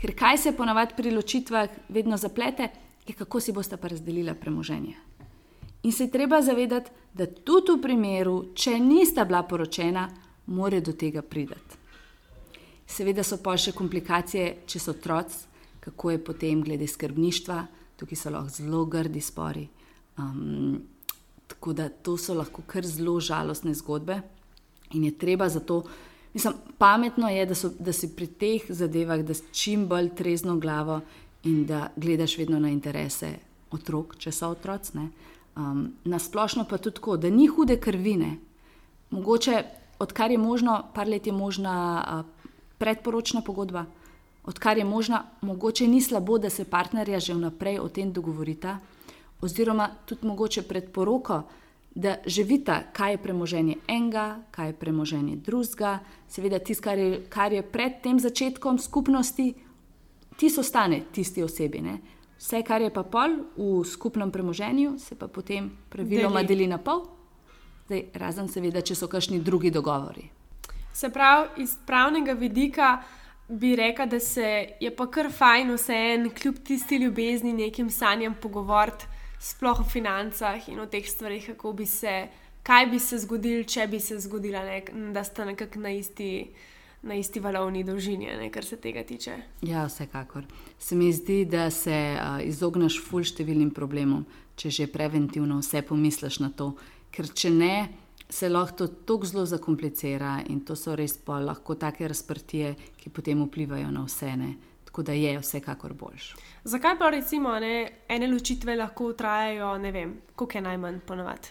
Ker kaj se ponavadi pri ločitvah vedno zaplete, je kako si boste pa razdelila premoženje. In se je treba zavedati, da tudi v primeru, če nista bila poročena, more do tega priti. Seveda so pa še komplikacije, če so otroci, kako je potem glede skrbništva, tukaj so lahko zelo grdi spori. Um, tako da to so lahko kar zelo žalostne zgodbe in je treba zato. Mislim, pametno je, da, so, da si pri teh zadevah, da si čim bolj trezno glavo in da gledaš vedno na interese otrok, če so otroci. Um, na splošno pa tudi tako, da ni hude krvine. Mogoče, odkar je možno, par let je možna uh, predporočna pogodba, odkar je možna, mogoče ni slabo, da se partnerja že vnaprej o tem dogovorita, oziroma tudi mogoče pred poroko, da že vidita, kaj je premoženje enega, kaj je premoženje drugega, seveda tisto, kar, kar je pred tem začetkom skupnosti, ti so stane tisti osebi. Ne? Vse, kar je pa pol v skupnem premoženju, se pa potem praviloma deli, deli na pol, Zdaj, razen seveda, če so kakšni drugi dogovori. Se pravi, iz pravnega vidika bi rekla, da se je pa kar fajn vseeno, kljub tisti ljubezni, nekim sanjam pogovoriti, sploh o financah in o teh stvarih, kako bi se, kaj bi se zgodilo, če bi se zgodila, ne, da sta nekako na isti na isti valovni dolžini, ne, kar se tega tiče. Ja, vsekakor. Se mi zdi, da se uh, izogneš fulj številnim problemom, če že preventivno vse pomisliš na to. Ker če ne, se lahko to tako zelo zakomplicira in to so res pa lahko take razprtije, ki potem vplivajo na vse. Ne. Tako da je vsekakor boljš. Zakaj pa recimo ne, ene ločitve lahko trajajo, ne vem, koliko je najmanj ponovadi?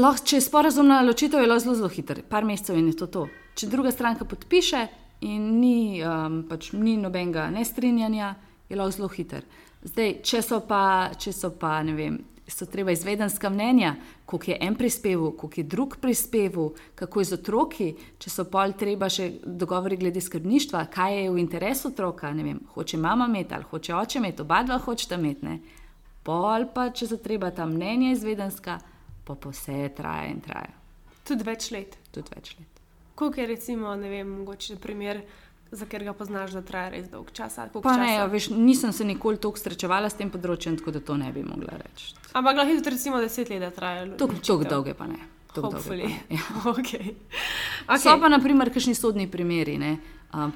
Lahko, če je sporazumna ločitev, je zelo, zelo hiter, par mesecev in je to. to če druga stranka podpiše in ni, um, pač ni nobenega nestrinjanja, je lahko zelo hiter. Zdaj, če so pa, če so pa ne vem. So treba izvedenska mnenja, koliko je en prispeval, koliko je drug prispeval, kako je z otroki, če so pol treba še dogovori glede skrbništva, kaj je v interesu otroka. Vem, hoče mama imeti ali hoče oče imeti, oba dva hočeta imeti. Pol pa, če so treba ta mnenja izvedenska, pa, pa vse traja in traja. Tudi več let. Tudi več let. Koliko je, recimo, ne vem, mogoče primer, za katerega poznaš, da traja res dolg čas? Ne, ja, veš, nisem se nikoli tako srečevala s tem področjem, tako da to ne bi mogla reči. Ampak lahko tudi, recimo, deset let traja. Tako dolge pa ne. Hopefully. Ja. (laughs) Okay. Okay. So pa, naprimer, kakšni sodni primeri, ne?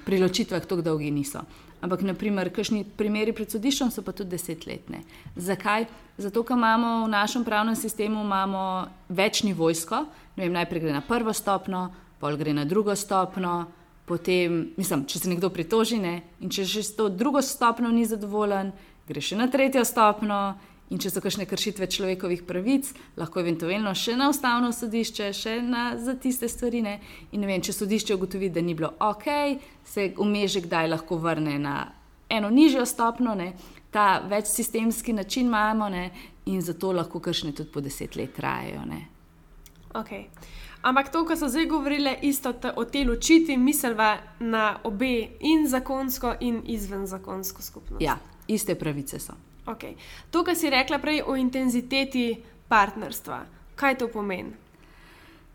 pri ločitvah tako dolgi niso. Ampak, naprimer, kakšni primeri pred sodiščem so pa tudi desetletne. Zakaj? Zato, ker imamo v našem pravnem sistemu večni vojsko, vem, najprej gre na prvo stopno, pol gre na drugo stopno, potem, mislim, če se nekdo pritoži, ne, in če že s to drugo stopno ni zadovoljen, gre še na tretjo stopno. In če so kakšne kršitve človekovih pravic, lahko eventualno še na ustavno sodišče, še na, za tiste stvari. Ne. In ne vem, če sodišče ugotovi, da ni bilo ok, se umeže kdaj lahko vrne na eno nižjo stopno. Ne. Ta večsistemski način imamo ne, in zato lahko kršne tudi po deset let trajajo. Okay. Ampak to, kar so zdaj govorile, isto o tej ločitvi, misliva na obe, in zakonsko, in izven zakonsko skupnost. Ja, iste pravice so. Okay. To, kar si rekla prej o intenziteti partnerstva, kaj to pomeni?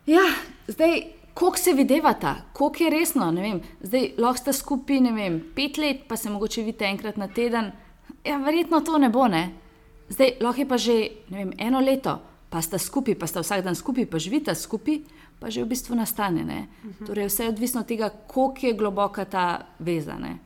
Ja, zdaj, koliko se videvata, koliko je resno. Zdaj, lahko sta skupaj vem, pet let, pa se mogoče vidite enkrat na teden. Ja, verjetno to ne bo. Ne? Zdaj, lahko je pa že vem, eno leto pa sta skupaj, pa sta vsak dan skupaj, pa živita skupaj, pa že v bistvu nastane. Uh -huh. Torej, vse je odvisno od tega, koliko je globoka ta vezana.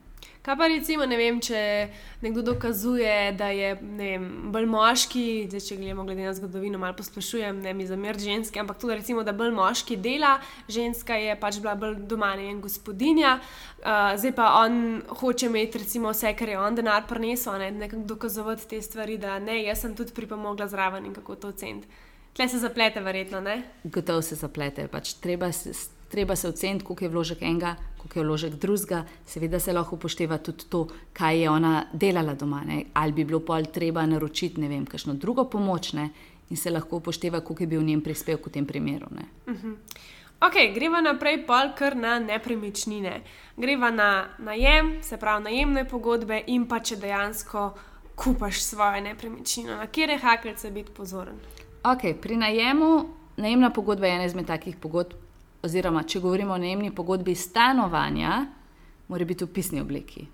Kaj pa recimo, ne vem, če nekdo dokazuje, da je vem, bolj moški, zdaj, če gledamo glede na zgodovino, malo pospešujem, ne mi zamer ženske, ampak tudi recimo, da bolj moški dela, ženska je pač bila bolj doma in gospodinja, uh, zdaj pa on hoče imeti recimo vse, kar je on denar prinesel, ne nekako dokazovati te stvari, da ne, jaz sem tudi pripomogla zraven in kako to oceniti. Tle se zaplete, verjetno, ne? Gotovo se zaplete, pač treba se treba se oceniti, koliko je vložek enega, koliko je vložek drugega. Seveda se lahko upošteva tudi to, kaj je ona delala doma. Ne? Ali bi bilo pol treba naročiti, ne vem, kakšno drugo pomoč ne? in se lahko upošteva, koliko je bil njen prispevek v tem primeru. Uh -huh. Ok, greva naprej, pol kar na nepremičnine. Greva na najem, se pravi najemne pogodbe in pa če dejansko kupaš svojo nepremičnino, na kjer je hakelce biti pozoren. Ok, pri najemu, najemna pogodba je ena izmed takih pogodb, oziroma če govorimo o najemni pogodbi stanovanja, mora biti v pisni obliki.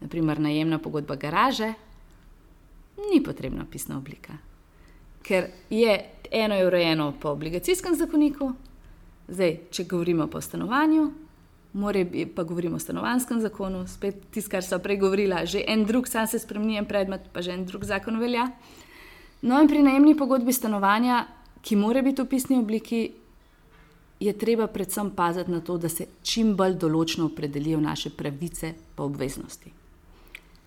Naprimer, najemna pogodba garaže, ni potrebna pisna oblika. Ker je eno je urejeno po obligacijskem zakoniku, zdaj, če govorimo o stanovanju, More, pa govorimo o stanovanskem zakonu, spet tisto, kar so prej govorila, že en drug, sam se spremeni en predmet, pa že en drug zakon velja. No, in pri najemni pogodbi stanovanja, ki mora biti v pisni obliki, je treba predvsem paziti na to, da se čim bolj določno opredelijo naše pravice in obveznosti.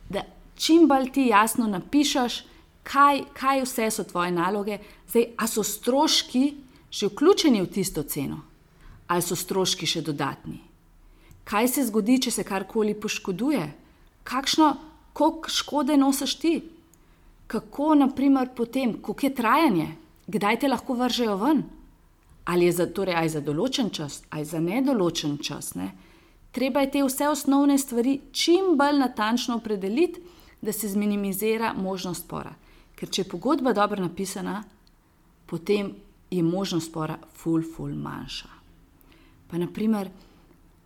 Da čim bolj ti jasno napišeš, kaj, kaj vse so tvoje naloge, zdaj, a so stroški že vključeni v tisto ceno, ali so stroški še dodatni. Kaj se zgodi, če se karkoli poškoduje, kakšno škode nosiš ti, kako naprimer potem, koliko je trajanje, kdaj te lahko vržejo ven ali je za, torej, ali za določen čas, ali za nedoločen čas. Ne? Treba je te vse osnovne stvari čim bolj natančno opredeliti, da se zminimizira možnost spora. Ker če je pogodba dobro napisana, potem je možnost spora ful, ful manjša. Pa naprimer,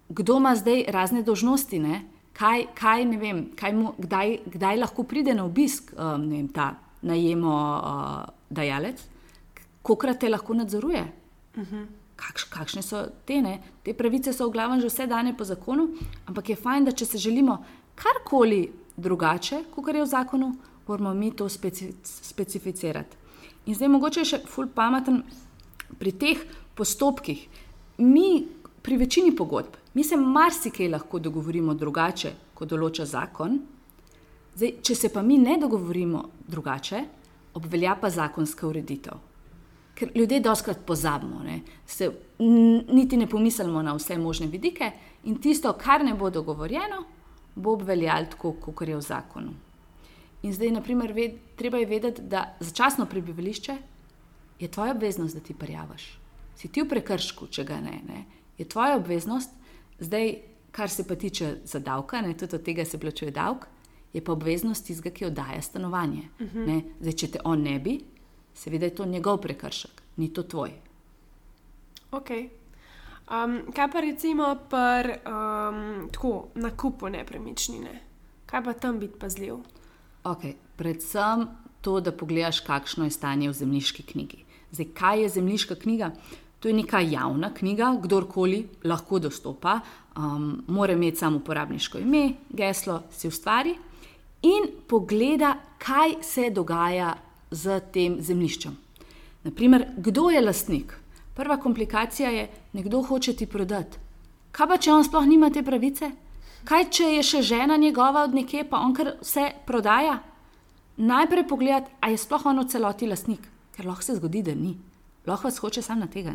kdo ima zdaj razne dožnosti, kaj, kaj, vem, kaj mu, kdaj, kdaj lahko pride na obisk um, vem, ta najemodajalec, uh, koliko te lahko nadzoruje. Kakš, kakšne so te? Ne? Te pravice so v glavnem že vse dane po zakonu, ampak je fajn, da če se želimo karkoli drugače, kot je v zakonu, moramo mi to speci specificirati. In zdaj mogoče je še ful pameten pri teh postopkih. Mi pri večini pogodb, mi se marsikaj lahko dogovorimo drugače, kot določa zakon. Zdaj, če se pa mi ne dogovorimo drugače, obvelja pa zakonska ureditev ker ljudje doskrat pozabimo, ne? se niti ne pomislimo na vse možne vidike in tisto, kar ne bo dogovorjeno, bo obveljalo tako, kot je v zakonu. In zdaj, naprimer, ved, treba je vedeti, da začasno prebivališče je tvoja obveznost, da ti prijaviš. Si ti v prekršku, če ga ne, ne, je tvoja obveznost, zdaj, kar se pa tiče za davka, ne, tudi od tega se plačuje davek, je pa obveznost tistega, ki oddaja stanovanje. Uh mhm. -huh. Zdaj, če te on ne bi, seveda je to njegov prekršek, ni to tvoj. Okay. Um, kaj pa recimo pri um, nakupu nepremičnine? Kaj pa tam biti pazljiv? Okay. Predvsem to, da pogledaš, kakšno je stanje v zemljiški knjigi. Zdaj, kaj je zemljiška knjiga? To je neka javna knjiga, kdorkoli lahko dostopa, um, mora imeti samo uporabniško ime, geslo, si ustvari in pogleda, kaj se dogaja z tem zemljiščem. Naprimer, kdo je lastnik? Prva komplikacija je, nekdo hoče ti prodati. Kaj pa, če on sploh nima te pravice? Kaj, če je še žena njegova od nekje, pa on kar vse prodaja? Najprej pogledati, ali je sploh on v celoti lastnik, ker lahko se zgodi, da ni. Lahko vas hoče sam na tega.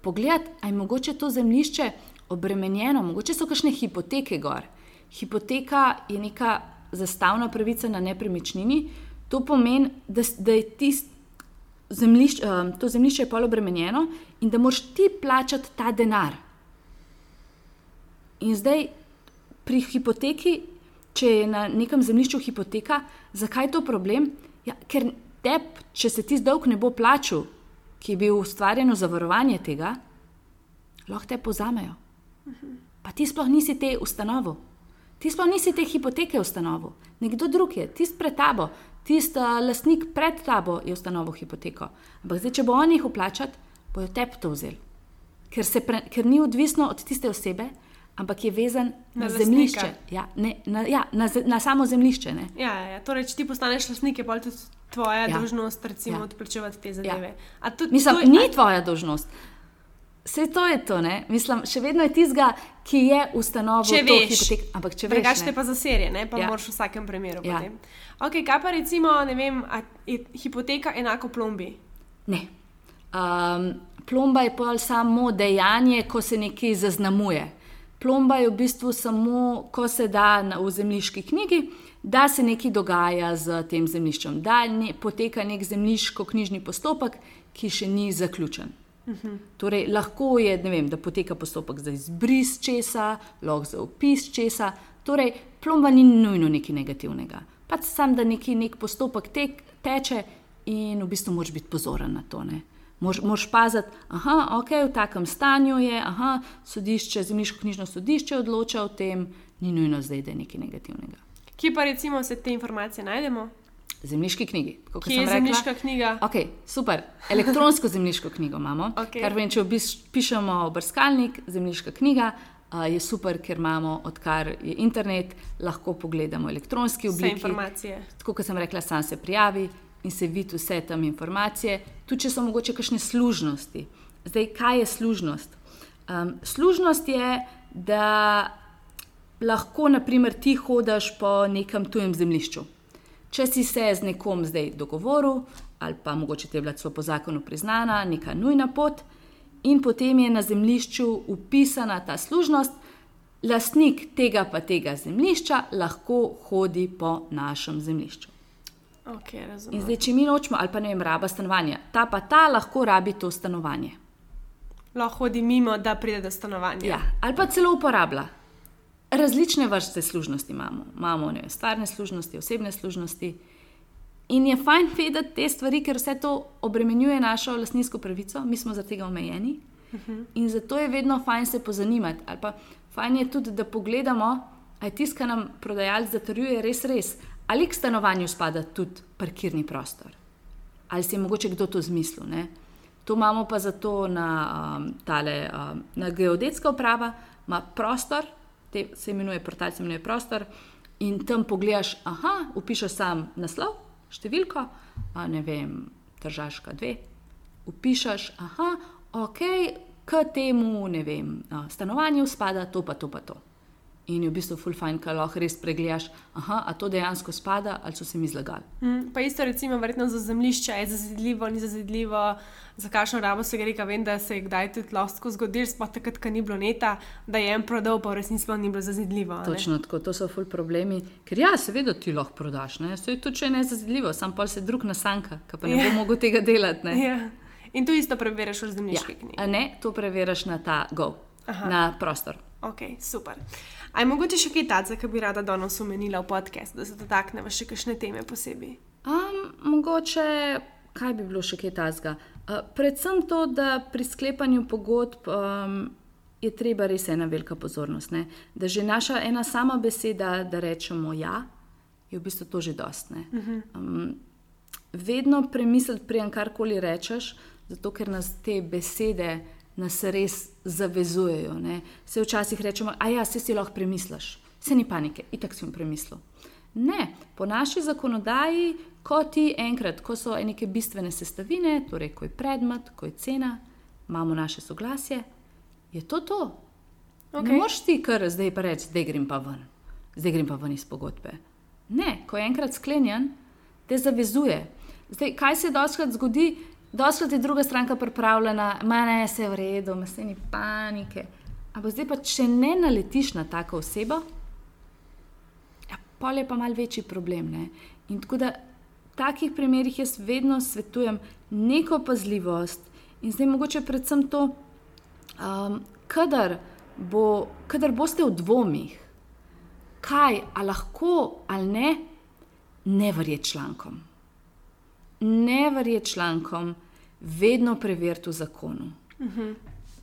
Pogledati, ali je mogoče to zemljišče obremenjeno, mogoče so kakšne hipoteke gor. Hipoteka je neka zastavna pravica na nepremičnini, To pomeni, da, da je tist, zemljišč, uh, to zemljišče polobremenjeno in da moraš ti plačati ta denar. In zdaj pri hipoteki, če je na nekem zemljišču hipoteka, zakaj je to problem? Ja, ker te, če se ti zdolg ne bo plačal, ki je bil ustvarjen za varovanje tega, lahko te pozamejo. Pa ti sploh nisi te ustanovo. Ti sploh nisi te hipoteke ustanovo. Nekdo drug je, tisti pred tabo, tisti lastnik pred tabo je ustanovil hipoteko. Ampak zdaj, če bo on jih uplačal, bojo tep to vzeli. Ker, pre, ker ni odvisno od tiste osebe, ampak je vezan na, na zemljišče. Ja, ne, na, ja, na, na samo zemljišče. Ja, ja, torej, če ti postaneš lastnik, je pa tudi tvoja ja. dolžnost, recimo, ja. odplačevati te zadeve. Ja. Tudi, Mislim, to, ni a... tvoja dolžnost. Vse to je to, ne? mislim, še vedno je tizga, ki je ustanovil če veš, hipotek. Ampak če veš, drugače pa za serije, ne? pa ja. moraš v vsakem primeru. Ja. Okay, kaj pa recimo, ne vem, je hipoteka enako plombi? Ne. Um, plomba je pa samo dejanje, ko se nekaj zaznamuje. Plomba je v bistvu samo, ko se da na, v zemljiški knjigi, da se nekaj dogaja z tem zemljiščem, da ne, poteka nek zemljiško-knjižni postopek, ki še ni zaključen. Torej, lahko je, vem, da poteka postopek za izbris česa, lahko za opis česa. Torej, plomba ni nujno nekaj negativnega. Pač sam, da neki nek postopek tek, teče in v bistvu moraš biti pozoren na to. Moraš paziti, da okay, je v takem stanju, da sodišče, zemljiško knjižno sodišče odloča o tem, ni nujno zdaj, da je nekaj negativnega. Kje pa recimo vse te informacije najdemo? zemljiški knjigi. Kje je zemljiška knjiga? Okay, super. Elektronsko zemljiško knjigo imamo. Okay. Kar vem, če pišemo brskalnik, zemljiška knjiga, uh, je super, ker imamo, odkar je internet, lahko pogledamo elektronske oblike. informacije. Tako kot sem rekla, sam se prijavi in se vidi vse tam informacije, tudi če so mogoče kakšne služnosti. Zdaj, kaj je služnost? Um, služnost je, da lahko, naprimer, ti hodiš po nekem tujem zemljišču. Če si se z nekom zdaj dogovoril, ali pa mogoče ti je bila celo po zakonu priznana, neka nujna pot, in potem je na zemljišču upisana ta služnost, lastnik tega pa tega zemljišča lahko hodi po našem zemljišču. Okay, In zdaj, če mi nočemo, ali pa ne vem, raba stanovanja, ta pa ta lahko rabi to stanovanje. Lahko hodi mimo, da pride do stanovanja. Ja, ali pa celo uporablja. Različne vrste služnosti imamo. Imamo ne, stvarne služnosti, osebne služnosti. In je fajn vedeti te stvari, ker vse to obremenjuje našo lastninsko pravico, mi smo zaradi tega omejeni. In zato je vedno fajn se pozanimati. Ali pa fajn je tudi, da pogledamo, ali je tisto, kar nam prodajalec zatrjuje, res res. Ali k stanovanju spada tudi parkirni prostor. Ali si je mogoče kdo to zmislil. Ne? To imamo pa zato na, um, tale, um, na geodetska uprava, ima prostor, te, se imenuje portal, se imenuje prostor. In tam pogledaš, aha, upišeš sam naslov, številko, a ne vem, držaška dve, upišeš, aha, ok, k temu, ne vem, a, stanovanju spada to, pa to, pa to. In je v bistvu full fajn, kaj lahko res pregledaš, aha, a to dejansko spada ali so se mi zlagali. Mm, pa isto, recimo, verjetno za zemljišče je zazidljivo, ni zazidljivo, za kakšno rabo se gre, vem, da se je kdaj tudi lahko zgodil, sploh takrat, ko ni bilo neta, da je en prodal, pa v resnici sploh ni bilo zazidljivo. ne? Točno tako, to so ful problemi. Ker ja, seveda ti lahko prodaš, ne? se je to če ne zazidljivo, sam pa se drug nasanka, ki pa ne Ja. bo mogel tega delati. Ne? Ja. In to isto preveriš v Ja. zemljiški knjigi. A ne, to preveriš na ta go, Aha. na prostor. Ok, super. Aj mogoče še kaj tacga, ki bi rada danes omenila v podkastu, da se dotaknemo še kakšne teme posebej. Um, mogoče, kaj bi bilo še kaj tazga? Uh, predvsem to, da pri sklepanju pogodb um, je treba res ena velika pozornost. Ne? Da že naša ena sama beseda, da rečemo ja, je v bistvu to že dost. ne. Um, vedno premisliti, preden karkoli rečeš, zato ker nas te besede nas res zavezujejo. Ne? Se včasih rečemo, a ja, se si lahko premisliš, se ni panike, itak sem premislil. Ne, po naši zakonodaji, ko ti enkrat, ko so neke bistvene sestavine, torej ko je predmet, ko je cena, imamo naše soglasje, je to to. Okay. Ne moreš ti kar zdaj pa reči, zdaj grem pa ven, zdaj grem pa ven iz pogodbe. Ne, ko je enkrat sklenjen, te zavezuje. Zdaj, kaj se doskrat zgodi? Doskrat je druga stranka pripravljena, manj je vse v redu, vse ni panike. Ampak zdaj pa, če ne naletiš na tako osebo, ja, pol je pa mal večji problem. Ne? In tako da v takih primerih jaz vedno svetujem neko pazljivost in zdaj mogoče predvsem to, um, kadar, bo, kadar boste v dvomih, kaj, a lahko ali ne, ne verjeti člankom. Ne verjeti člankom, vedno preveriti v zakonu.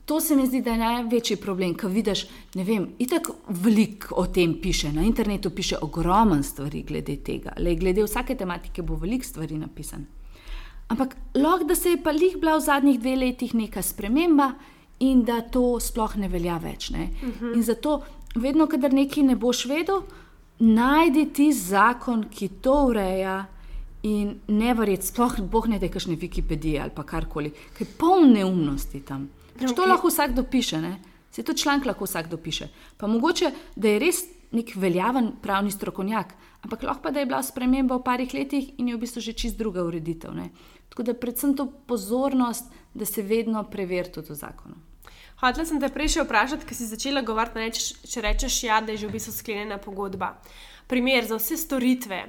To se mi zdi, da je največji problem, ko vidiš, ne vem, itak veliko o tem piše, na internetu piše ogromen stvari glede tega, le glede vsake tematike bo veliko stvari napisan. Ampak lahko, da se je pa lih bila v zadnjih dveh letih neka sprememba in da to sploh ne velja več. Ne? Uh -huh. In zato, vedno, kadar nekaj ne boš vedel, najdi ti zakon, ki to ureja. In ne verjeti, sploh boh ne da kakšne Wikipedije ali karkoli, ker je poln neumnosti tam. Pač to lahko vsak dopiše, ne? se to članek lahko vsak dopiše. Pa mogoče, da je res nek veljaven pravni strokovnjak, ampak lahko pa da je bila sprememba v parih letih in je v bistvu že čist druga ureditev. Ne? Tako da predvsem to pozornost, da se vedno preveri tudi v zakonu. Hotela sem te prej še vprašati, ker si začela govoriti, ne, če, če rečeš ja, da je že v bistvu sklenjena pogodba. Primer za vse storitve.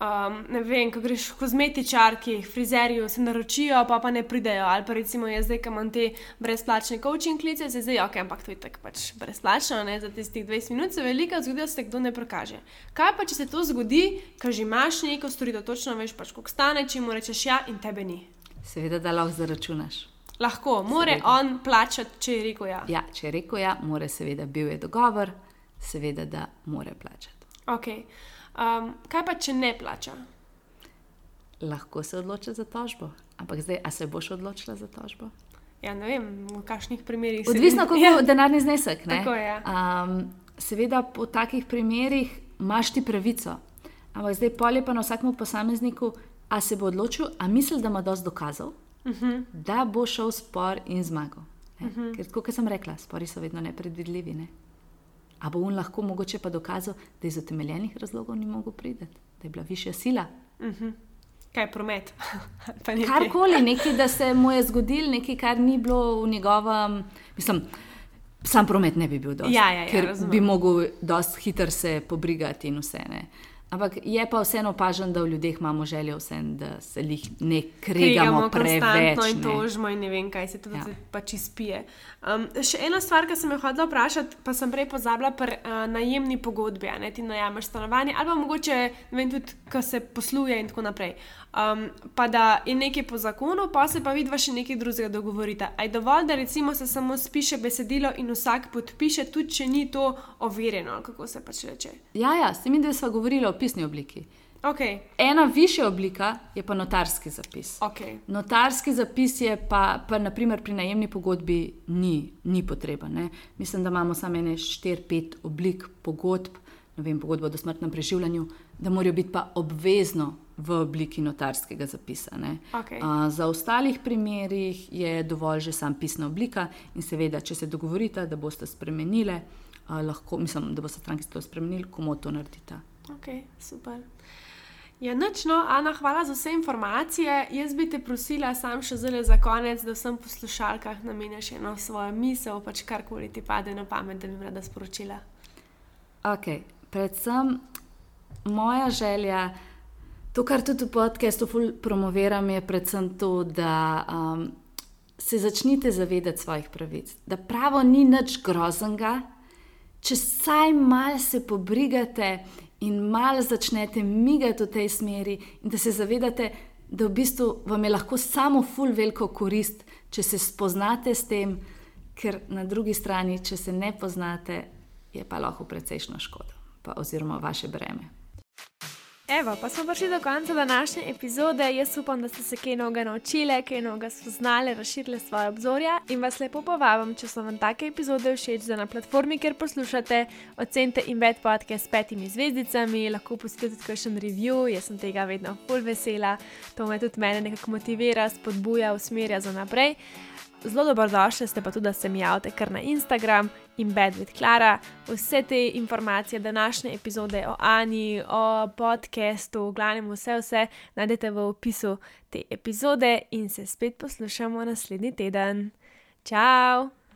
Um, ne vem, ko greš k kozmetičarki, frizerju, se naročijo, pa pa ne pridejo. Ali pa recimo jaz zdaj, ki imam te brezplačne coaching klice, se zdaj, ok, ampak to je tako pač brezplačno, ne, za tistih 20 minut se veliko zgodi, da se kdo ne prikaže. Kaj pa, če se to zgodi, ko že imaš neko storitev, točno veš, pač, koliko stane, če mu rečeš ja in tebe ni. Seveda, da lahko zaračunaš. Lahko, more Seveda. on plačati, če je rekel ja. Ja, če je rekel ja, mora seveda, bil je dogovor, seveda, da mora plačati. Okay. Um, kaj pa, če ne plača? Lahko se odloči za tožbo, ampak zdaj, a se boš odločila za tožbo? Ja, ne vem, v kakšnih primerih. Odvisno, kako je ja. denarni znesek. ne. Tako je, ja. Um, seveda, po takih primerih imaš ti pravico. Ampak zdaj pol je pa na vsakem posamezniku, a se bo odločil, a misli, da ima dosti dokazov, uh Mhm. -huh. da bo šel spor in zmagal. Uh -huh. Ker, kot sem rekla, spori so vedno nepredvidljivi. Ne? A bo on lahko mogoče pa dokazal, da iz utemeljenih razlogov ni mogel priti, da je bila višja sila. Kaj je promet? (laughs) Nekaj. Karkoli, nekaj, da se mu je zgodil, nekaj, kar ni bilo v njegovem, mislim. Sam promet ne bi bil dovolj, Ja, ja, ja, ker razumem. bi mogel dosti hitro se pobrigati in vse. Ne. Ampak je pa vseeno opažen, da v ljudeh imamo željo, vsem, da se jih ne kregamo preveč. konstantno in ne. tožimo in ne vem, kaj se tudi Ja. pač izpije. Um, še ena stvar, ki sem jo hodila vprašati, pa sem prej pozabila pri uh, najemni pogodbi, ne ti najameš stanovanje, ali pa mogoče, ne vem, tudi, ko se posluje in tako naprej. Um, pa da je nekaj po zakonu, pa se pa vidva še nekaj drugega dogovorita. Aj dovolj, da recimo se samo spiše besedilo in vsak podpiše, tudi če ni to overjeno, kako se pač reče. Ja, ja, s tem, da smo govorili o pisni obliki. Ok, Ena višja oblika je pa notarski zapis. ok. Notarski zapis je pa, pa naprimer, pri najemni pogodbi ni, ni potreben. Ne? Mislim, da imamo samo ene 4-5 oblik pogodb, ne vem, pogodbo o dosmrtnem preživljanju, da morajo biti pa obvezno v obliki notarskega zapisa. ne. Okej. A, za ostalih primerih je dovolj že sam pisna oblika in seveda, če se dogovorite, da boste spremenili, a, lahko, mislim, da boste stranki to spremenili, komu to naredite. Ok, super. Ja, nič, no, Ana, hvala za vse informacije. Jaz bi te prosila, sam še zelo za konec, da vsem poslušalkah nameniš eno svojo misel, pač karkoli ti pade na pamet, da bi mi rada sporočila. Ok, predvsem moja želja, to, kar tudi v podkastu promoviram, je predvsem to, da um, se začnite zavedati svojih pravic. Da pravo ni nič groznega, če saj malo se pobrigate in malo začnete migati v tej smeri, in da se zavedate, da v bistvu vam je lahko samo ful veliko korist, če se spoznate s tem, ker na drugi strani, če se ne poznate, je pa lahko precejšna škoda, pa oziroma vaše breme. Evo, pa smo prišli do konca današnje epizode. Jaz upam, da ste se kaj novega naučili, kaj novega spoznali, razširili svoje obzorja in vas lepo povabim, če so vam take epizode všeč, da na platformi, kjer poslušate, ocenite in več podcast s petimi zvezdicami, lahko pustite tudi kakšen review, jaz sem tega vedno bolj vesela, to me tudi mene nekako motivira, spodbuja, usmerja za naprej. Zelo dobrodošli ste pa tudi, da se mi javite kar na Instagram in Bedvid Klara. Vse te informacije, današnje epizode o Ani, o podkastu, v glavnem vse, vse najdete v opisu te epizode in se spet poslušamo naslednji teden. Ciao!